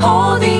holding